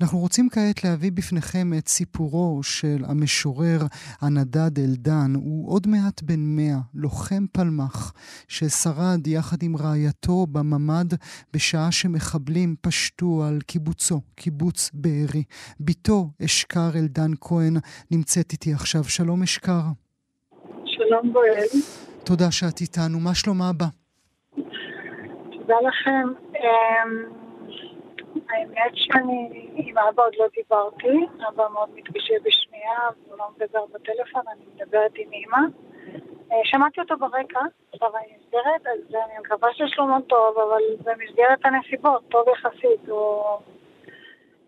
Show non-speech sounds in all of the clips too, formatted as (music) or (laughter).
אנחנו רוצים כעת להביא בפניכם את סיפורו של המשורר הנדד אלדן. הוא עוד מעט בן מאה, לוחם פלמ"ח, ששרד יחד עם רעייתו בממ"ד בשעה שמחבלים פשטו על קיבוצו, קיבוץ בארי. בתו, אשכר אלדן כהן, נמצאת איתי עכשיו. שלום אשכר. שלום גואל. תודה שאת איתנו. מה שלום אבא? תודה לכם. אמ, האמת שאני עם אבא עוד לא דיברתי, אבא מאוד מתקשה בשמיעה, הוא לא מדבר בטלפון, אני מדברת עם אמא. אה, שמעתי אותו ברקע, עכשיו אני נסגרת, אז אני מקווה ששלומו טוב, אבל במסגרת הנסיבות, טוב יחסית. הוא...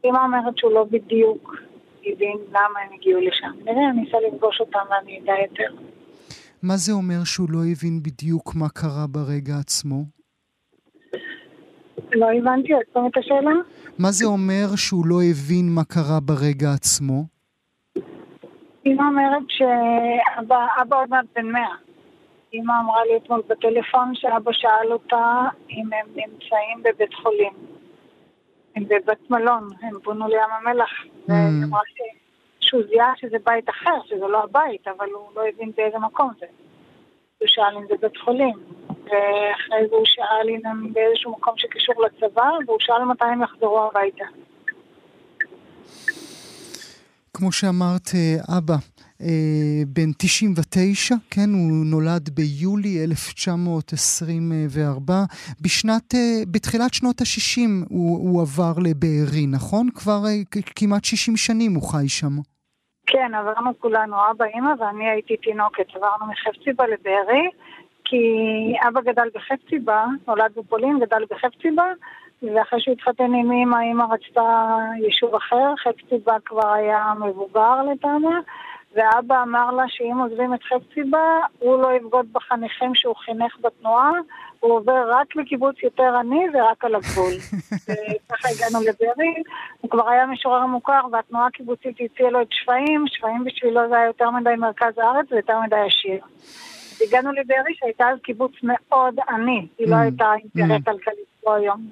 אמא אומרת שהוא לא בדיוק הבין למה הם הגיעו לשם. נראה, אני אנסה לפגוש אותם ואני אדע יותר. מה זה אומר שהוא לא הבין בדיוק מה קרה ברגע עצמו? לא הבנתי עוד פעם את השאלה. מה זה אומר שהוא לא הבין מה קרה ברגע עצמו? אמא אומרת שאבא עוד מעט בן מאה. אמא אמרה לי אתמול בטלפון שאבא שאל אותה אם הם נמצאים בבית חולים. הם בבית מלון, הם פונו לים המלח. Mm. והיא אמרה שהוא זיהה שזה בית אחר, שזה לא הבית, אבל הוא לא הבין באיזה מקום זה. הוא שאל אם זה בית חולים. ואחרי זה הוא שאל אם הם באיזשהו מקום שקשור לצבא, והוא שאל מתי הם יחזרו הביתה. כמו שאמרת, אה, אבא, אה, בן 99, כן, הוא נולד ביולי 1924. בשנת, אה, בתחילת שנות ה-60 הוא, הוא עבר לבארי, נכון? כבר כמעט 60 שנים הוא חי שם. כן, עברנו כולנו, אבא, אמא ואני הייתי תינוקת. עברנו מחפציבה לבארי. כי אבא גדל בחפציבה, נולד בפולין, גדל בחפציבה, ואחרי שהוא התחתן עם אמא, אמא רצתה יישוב אחר, חפציבה כבר היה מבוגר לטעמה, ואבא אמר לה שאם עוזבים את חפציבה, הוא לא יבגוד בחניכים שהוא חינך בתנועה, הוא עובר רק לקיבוץ יותר עני ורק על הגבול. (laughs) וככה הגענו לבארי, הוא כבר היה משורר מוכר והתנועה הקיבוצית הציעה לו את שפיים, שפיים בשבילו זה היה יותר מדי מרכז הארץ ויותר מדי עשיר. הגענו לבארי שהייתה אז קיבוץ מאוד עני, היא לא mm. הייתה אינטרס mm. כלכלית כמו היום.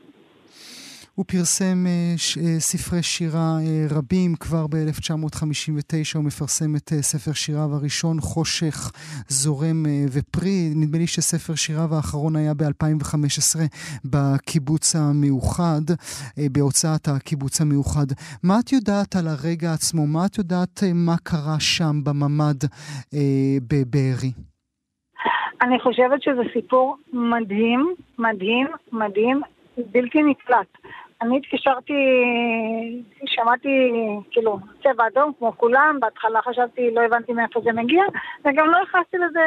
הוא פרסם uh, ש, uh, ספרי שירה uh, רבים, כבר ב-1959 הוא מפרסם את ספר שיריו הראשון, חושך, זורם ופרי. נדמה לי שספר שיריו האחרון היה ב-2015 בקיבוץ המאוחד, בהוצאת הקיבוץ המאוחד. מה את יודעת על הרגע עצמו? מה את יודעת מה קרה שם בממ"ד בבארי? אני חושבת שזה סיפור מדהים, מדהים, מדהים, בלתי נקלט. אני התקשרתי, שמעתי, כאילו, צבע אדום כמו כולם, בהתחלה חשבתי, לא הבנתי מאיפה זה מגיע, וגם לא נכנסתי לזה,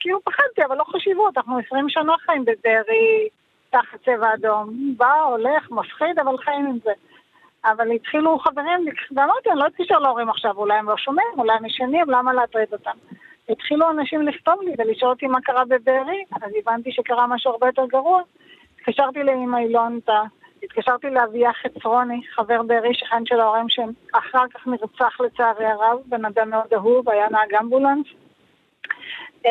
כאילו פחדתי, אבל לא חשיבות, אנחנו 20 שנה חיים בבארי תחת צבע אדום. בא, הולך, מפחיד, אבל חיים עם זה. אבל התחילו חברים, ואמרתי, אני לא אתקשר להורים עכשיו, אולי הם לא שומעים, אולי הם ישנים, למה להטריד אותם? התחילו אנשים לכתוב לי ולשאול אותי מה קרה בבארי, אז הבנתי שקרה משהו הרבה יותר גרוע. התקשרתי לאמא אילונטה, התקשרתי לאביה חצרוני, חבר בארי, שכן של ההורים שאחר כך נרצח לצערי הרב, בן אדם מאוד אהוב, היה נהג אמבולנס. Uh,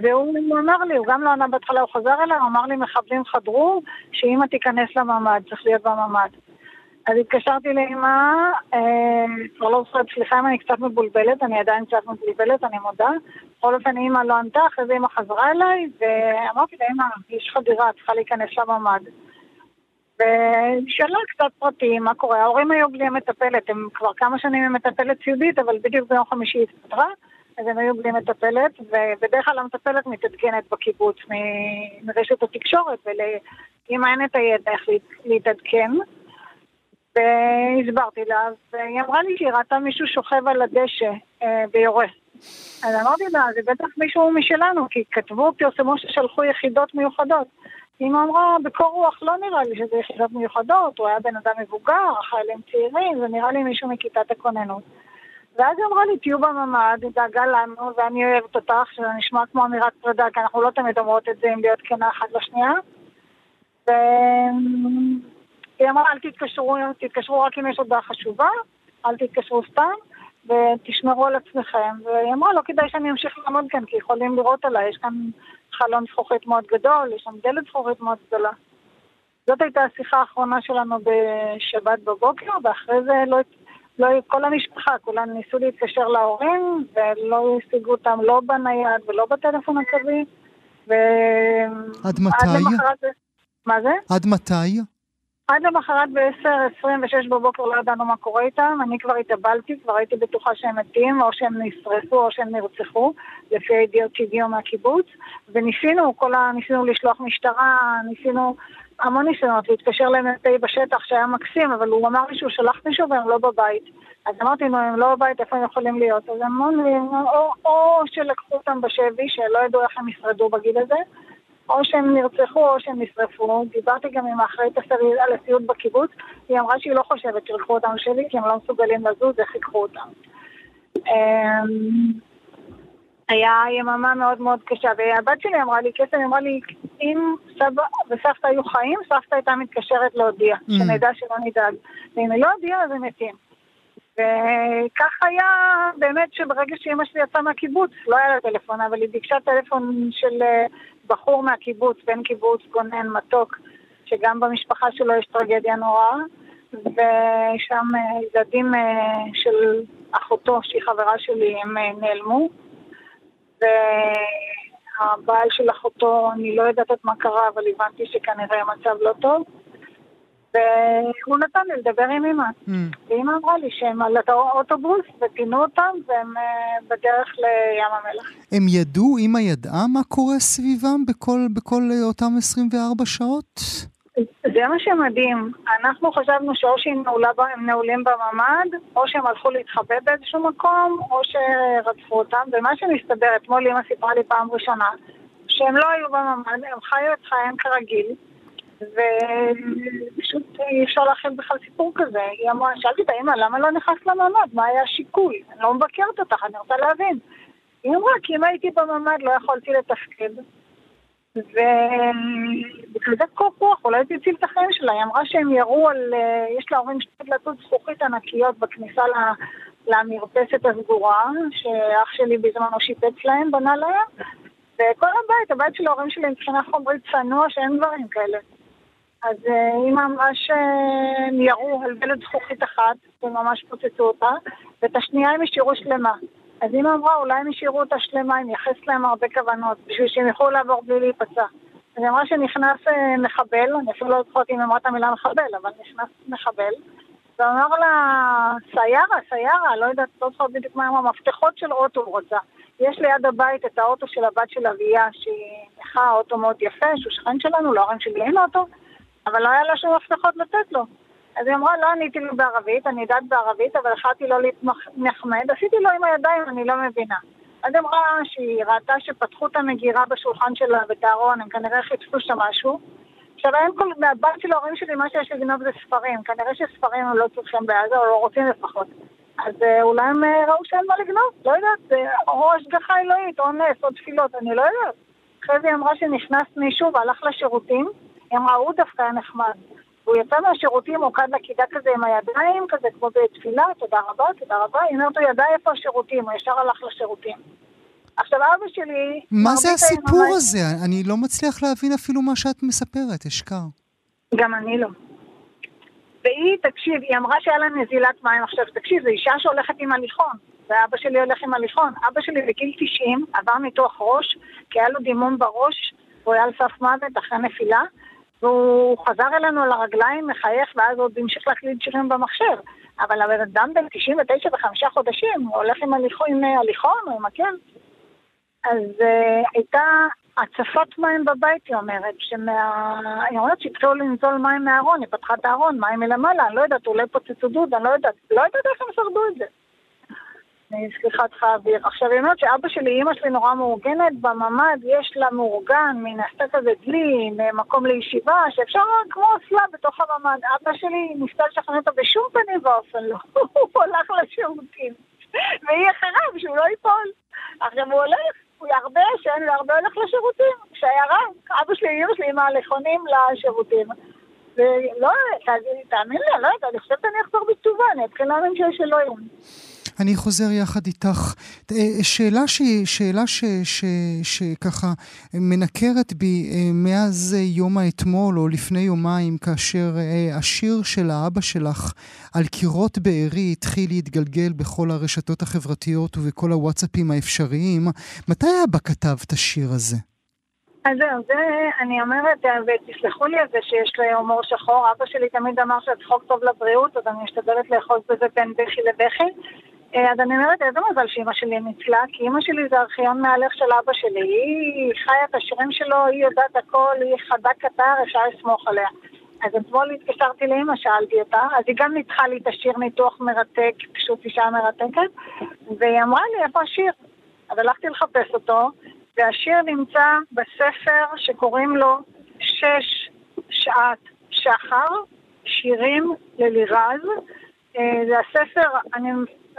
והוא אמר לי, הוא גם לא ענה בהתחלה, הוא חזר אליי, הוא אמר לי, מחבלים חדרו, שאמא תיכנס לממ"ד, צריך להיות בממ"ד. אז התקשרתי לאמא, אה, כבר לא זוכרת, סליחה אם אני קצת מבולבלת, אני עדיין קצת מבולבלת, אני מודה. בכל אופן אמא לא ענתה, אחרי זה אמא חזרה אליי, ואמרתי לה, אמא, יש לך דירה, צריכה להיכנס לממ"ד. ושאלה קצת פרטים, מה קורה? ההורים היו בלי המטפלת, הם כבר כמה שנים עם מטפלת סיעודית, אבל בדיוק ביום חמישי היא התפטרה, אז הם היו בלי מטפלת, ובדרך כלל המטפלת מתעדכנת בקיבוץ מרשת התקשורת, ולאמא אין את הידע איך להתעדכן. והסברתי לה, והיא אמרה לי שהיא ראתה מישהו שוכב על הדשא אה, ויורה. אז אמרתי לה, זה בטח מישהו משלנו, כי כתבו, פרסמו ששלחו יחידות מיוחדות. אמא אמרה, בקור רוח לא נראה לי שזה יחידות מיוחדות, הוא היה בן אדם מבוגר, חיילים צעירים, זה נראה לי מישהו מכיתת הכוננות. ואז היא אמרה לי, תהיו בממ"ד, היא דאגה לנו, ואני אוהבת אותך, שזה נשמע כמו אמירת פרידה, כי אנחנו לא תמיד אומרות את זה אם להיות כנה אחת לשנייה. ו... היא אמרה, אל תתקשרו, תתקשרו רק אם יש הודעה חשובה, אל תתקשרו סתם, ותשמרו על עצמכם. והיא אמרה, לא כדאי שאני אמשיך לעמוד כאן, כי יכולים לראות עליי, יש כאן חלון זכוכית מאוד גדול, יש שם דלת זכוכית מאוד גדולה. זאת הייתה השיחה האחרונה שלנו בשבת בבוקר, ואחרי זה לא, לא, כל המשפחה, כולם ניסו להתקשר להורים, ולא השיגו אותם לא בנייד ולא בטלפון הקווי. ו... עד מתי? עד למחרת... מה זה? עד מתי? עד למחרת ב-10.26 בבוקר לא ידענו מה קורה איתם, אני כבר התאבלתי, כבר הייתי בטוחה שהם מתים, או שהם נשרפו או שהם נרצחו, לפי הידיעות שהגיעו מהקיבוץ, וניסינו, כל ה... ניסינו לשלוח משטרה, ניסינו המון ניסיונות להתקשר למ"פ בשטח שהיה מקסים, אבל הוא אמר לי שהוא שלח מישהו והם לא בבית. אז אמרתי לו, הם לא בבית, איפה הם יכולים להיות? אז לי, או, או שלקחו אותם בשבי, שלא ידעו איך הם ישרדו בגיל הזה, או שהם נרצחו או שהם נשרפו. דיברתי גם עם האחראית על הסיעוד בקיבוץ, היא אמרה שהיא לא חושבת שילכו אותם שלי, כי הם לא מסוגלים לזוז, איך ייקחו אותם. אמ, היה יממה מאוד מאוד קשה, והבת שלי אמרה לי, קסם אמרה לי, אם סבא וסבתא היו חיים, סבתא הייתה מתקשרת להודיע, mm. שנדע שלא נדאג. ואם היא לא הודיעה, אז הם מתים. וכך היה באמת שברגע שאימא שלי יצאה מהקיבוץ, לא היה לה טלפון, אבל היא ביקשה טלפון של אה, בחור מהקיבוץ, בן קיבוץ, גונן, מתוק, שגם במשפחה שלו יש טרגדיה נוראה, ושם אה, ילדים אה, של אחותו, שהיא חברה שלי, הם נעלמו. והבעל של אחותו, אני לא יודעת מה קרה, אבל הבנתי שכנראה המצב לא טוב. והוא נתן לי לדבר עם אמא. Mm. ואמא אמרה לי שהם על האוטובוס ופינו אותם והם uh, בדרך לים המלח. הם ידעו, אמא ידעה מה קורה סביבם בכל, בכל uh, אותם 24 שעות? זה מה שמדהים. אנחנו חשבנו שאו שהם נעולים בממ"ד, או שהם הלכו להתחבא באיזשהו מקום, או שרדפו אותם. ומה שמסתבר, אתמול אמא סיפרה לי פעם ראשונה, שהם לא היו בממ"ד, הם חיו את חייהם כרגיל. ופשוט אי אפשר להכין בכלל סיפור כזה. היא אמרה, שאלתי את האמא, למה לא נכנסת לממ"ד? מה היה השיקול? אני לא מבקרת אותך, אני רוצה להבין. היא אמרה, כי אם הייתי בממ"ד לא יכולתי לתפקד. ובגלל זה קור רוח, אולי זה הציל את החיים שלה. היא אמרה שהם ירו על, אה, יש להורים שתי דלתות זכוכית ענקיות בכניסה למרפסת הסגורה, שאח שלי בזמנו שיפץ להם, בנה להם. וכל הבית, הבית של ההורים שלי מבחינה חומרית צנוע שאין דברים כאלה. אז אימא אה, אמרה שהם ירו על דלת זכוכית אחת, וממש פוצצו אותה, ואת השנייה הם השאירו שלמה. אז אימא אמרה, אולי הם השאירו אותה שלמה, היא מייחסת להם הרבה כוונות, בשביל שהם יוכלו לעבור בלי להיפצע. אז היא אמרה שנכנס אה, מחבל, אני אפילו לא זוכרת אם אמרה את המילה מחבל, אבל נכנס מחבל, ואמר לה, סיירה, סיירה, לא יודעת, לא זוכרת בדיוק מה אמרה, מפתחות של אוטו הוא רצה. יש ליד הבית את האוטו של הבת של אביה, שהיא נכה אוטו מאוד יפה, שהוא שכן שלנו, לא הורים שלי אין אוטו, אבל לא היה לה שום מפתחות לתת לו. אז היא אמרה, לא עניתי לו בערבית, אני יודעת בערבית, אבל החלטתי לא להתנחמד, עשיתי לו עם הידיים, אני לא מבינה. אז אמרה שהיא ראתה שפתחו את המגירה בשולחן שלה ואת הארון, הם כנראה חיפשו שם משהו. עכשיו, אין כל, מהבית של ההורים שלי, מה שיש לגנוב זה ספרים. כנראה שספרים הם לא צריכים בעזה, או לא רוצים לפחות. אז אה, אולי הם אה, ראו שאין מה לגנוב, לא יודעת, או השגחה אלוהית, או נס, או תפילות, אני לא יודעת. אחרי זה היא אמרה שנכנס מישהו והלך לשירותים, היא אמרה, הוא דווקא היה נחמד. והוא יצא מהשירותים, הוא קד לקידה כזה עם הידיים, כזה כמו בתפילה, תודה רבה, תודה רבה. היא אומרת, הוא ידע איפה השירותים, הוא ישר הלך לשירותים. עכשיו אבא שלי... מה זה הסיפור הזה? אני לא מצליח להבין אפילו מה שאת מספרת, אשכר. גם אני לא. והיא, תקשיב, היא אמרה שהיה לה נזילת מים. עכשיו, תקשיב, זו אישה שהולכת עם הליכון, ואבא שלי הולך עם הליכון. אבא שלי בגיל 90 עבר ניתוח ראש, כי היה לו דימום בראש, הוא היה על סף מוות אחרי נפילה, והוא חזר אלינו על הרגליים, מחייך, ואז עוד המשיך להקליד שירים במחשב. אבל הבן אדם בן 99 וחמישה חודשים, הוא הולך עם הליכון, עם הליכון או עם מקל. אז uh, הייתה הצפת מים בבית, היא אומרת, שמה... היא אומרת שהתחילו לנזול מים מהארון, היא פתחה את הארון, מים מלמעלה, אני לא יודעת, אולי פוצצו דוד, אני לא יודעת, לא יודעת איך הם שרדו את זה. סליחה, צריכה אוויר. עכשיו, היא אומרת שאבא שלי, אימא שלי נורא מאורגנת, בממ"ד יש לה מאורגן, מן עשתה כזה דלי, מקום לישיבה, שאפשר כמו אסלה בתוך הממ"ד. אבא שלי ניסתה לשכנע אותו בשום פנים ואופן לא. (laughs) הוא הלך לשירותים. והיא אחריו, שהוא לא ייפול. עכשיו הוא הולך, הוא הרבה ישן והרבה הולך לשירותים. כשהיה רב, אבא שלי, אימא שלי עם ההליכונים לשירותים. ולא, תאמין לי, לא יודעת, אני חושבת שאני אחזור בתשובה, אני אתחיל להאמין שיש אלוהים. אני חוזר יחד איתך. אה, שאלה, ש, שאלה ש, ש, שככה מנקרת בי אה, מאז יום האתמול או לפני יומיים, כאשר אה, השיר של האבא שלך על קירות בארי התחיל להתגלגל בכל הרשתות החברתיות ובכל הוואטסאפים האפשריים. מתי אבא כתב את השיר הזה? אז זהו, זה אני אומרת, ותסלחו לי על זה שיש לי הומור שחור, אבא שלי תמיד אמר שהצחוק טוב לבריאות, אז אני משתדלת לאחוז בזה בין בכי לבכי. אה, אז אני אומרת, איזה מזל שאימא שלי ניצלה, כי אימא שלי זה ארכיון מהלך של אבא שלי. היא חיה את השירים שלו, היא יודעת הכל, היא חדה קטר, אפשר לסמוך עליה. אז אתמול התקשרתי לאימא, שאלתי אותה, אז היא גם ניתחה לי את השיר ניתוח מרתק, פשוט אישה מרתקת, והיא אמרה לי, איפה השיר? אז הלכתי לחפש אותו, והשיר נמצא בספר שקוראים לו שש שעת שחר, שירים ללירז. אה, זה הספר, אני,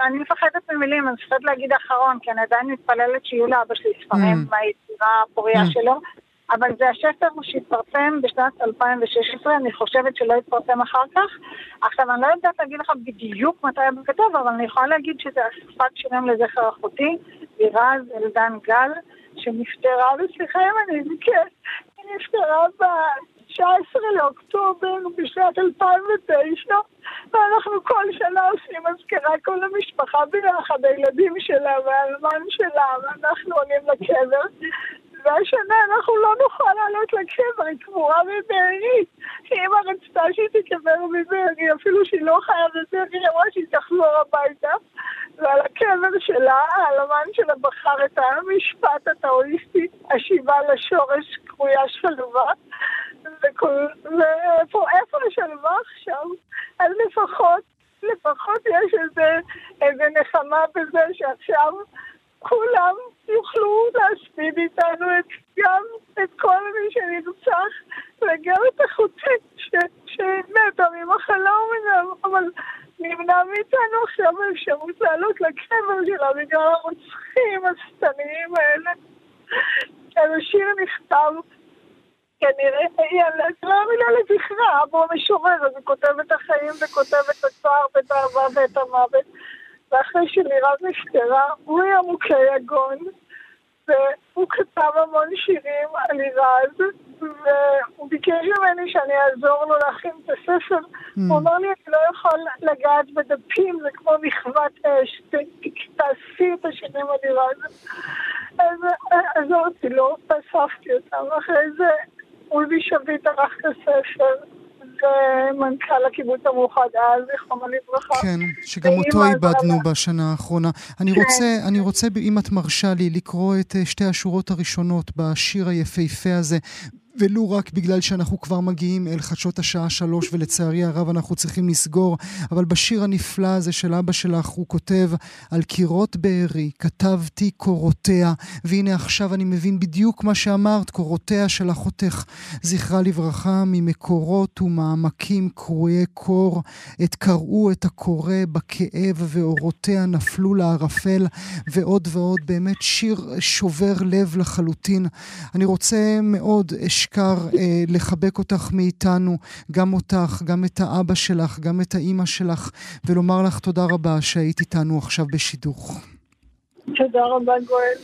אני מפחדת ממילים, אני מפחדת להגיד אחרון, כי אני עדיין מתפללת שיהיו לאבא שלי ספרים mm. מהיצירה הפוריה mm. שלו, אבל זה השפר שהתפרסם בשנת 2016, אני חושבת שלא התפרסם אחר כך. עכשיו, אני לא יודעת להגיד לך בדיוק מתי הוא כתב, אבל אני יכולה להגיד שזה אספת שירים לזכר אחותי, לירז אלדן גל. שנפטרה, וסליחה אם אני אבקש, היא נפטרה ב-19 לאוקטובר בשנת 2009, ואנחנו כל שנה עושים אזכרה כל המשפחה ביחד, הילדים שלה והאלמן שלה, ואנחנו עולים לקבר. והשנה אנחנו לא נוכל לעלות לקבר, היא קבורה בבארי. אמא רצתה שהיא תקבר בבארי, אפילו שהיא לא חיה בבארי, היא אמרה שהיא תחזור הביתה. ועל הקבר שלה, האלמן שלה בחר את המשפט הטאואיסטי, השיבה לשורש קרויה שלווה. ואיפה השלווה עכשיו? אז לפחות, לפחות יש איזה, איזה נחמה בזה שעכשיו כולם יוכלו להספיד איתנו את, גם את כל מי שנרצח וגם את אחותי שמתה ממחלה אבל נמנע מאיתנו עכשיו האפשרות לעלות לקבר שלה בגלל הרוצחים השטניים האלה. אז השיר נכתב כנראה, לא מילה לזכרה, אבו המשורר, אז הוא כותב את החיים וכותב את הצער ואת האהבה ואת המוות. ואחרי שלירז נפטרה, הוא היה מוכה יגון, והוא כתב המון שירים על לירז, והוא ביקש ממני שאני אעזור לו להכין את הספר. Mm. הוא אמר לי, אני לא יכול לגעת בדפים, זה כמו מחוות אש, תעשי את השירים על לירז. אז עזרתי לו, אספתי אותם, אחרי זה אודי שביט ערך את הספר. ומנכ"ל הקיבוץ המאוחד אז, זיכרונו לברכה. כן, שגם אותו איבדנו בשנה האחרונה. אני כן. רוצה, אני רוצה, אם את מרשה לי, לקרוא את אה, שתי השורות הראשונות בשיר היפהפה הזה, ולו רק בגלל שאנחנו כבר מגיעים אל חדשות השעה שלוש ולצערי הרב אנחנו צריכים לסגור, אבל בשיר הנפלא הזה של אבא שלך הוא כותב על קירות בארי, כתבתי קורותיה, והנה עכשיו אני מבין בדיוק מה שאמרת, קורותיה של אחותך, זכרה לברכה, ממקורות ומעמקים קרועי קור, את קראו את הקורא בכאב ואורותיה נפלו לערפל, ועוד ועוד, באמת שיר שובר לב לחלוטין. אני רוצה מאוד אשכר אה, לחבק אותך מאיתנו, גם אותך, גם את האבא שלך, גם את האימא שלך, ולומר לך תודה רבה שהיית איתנו עכשיו בשידוך. תודה רבה, גואל.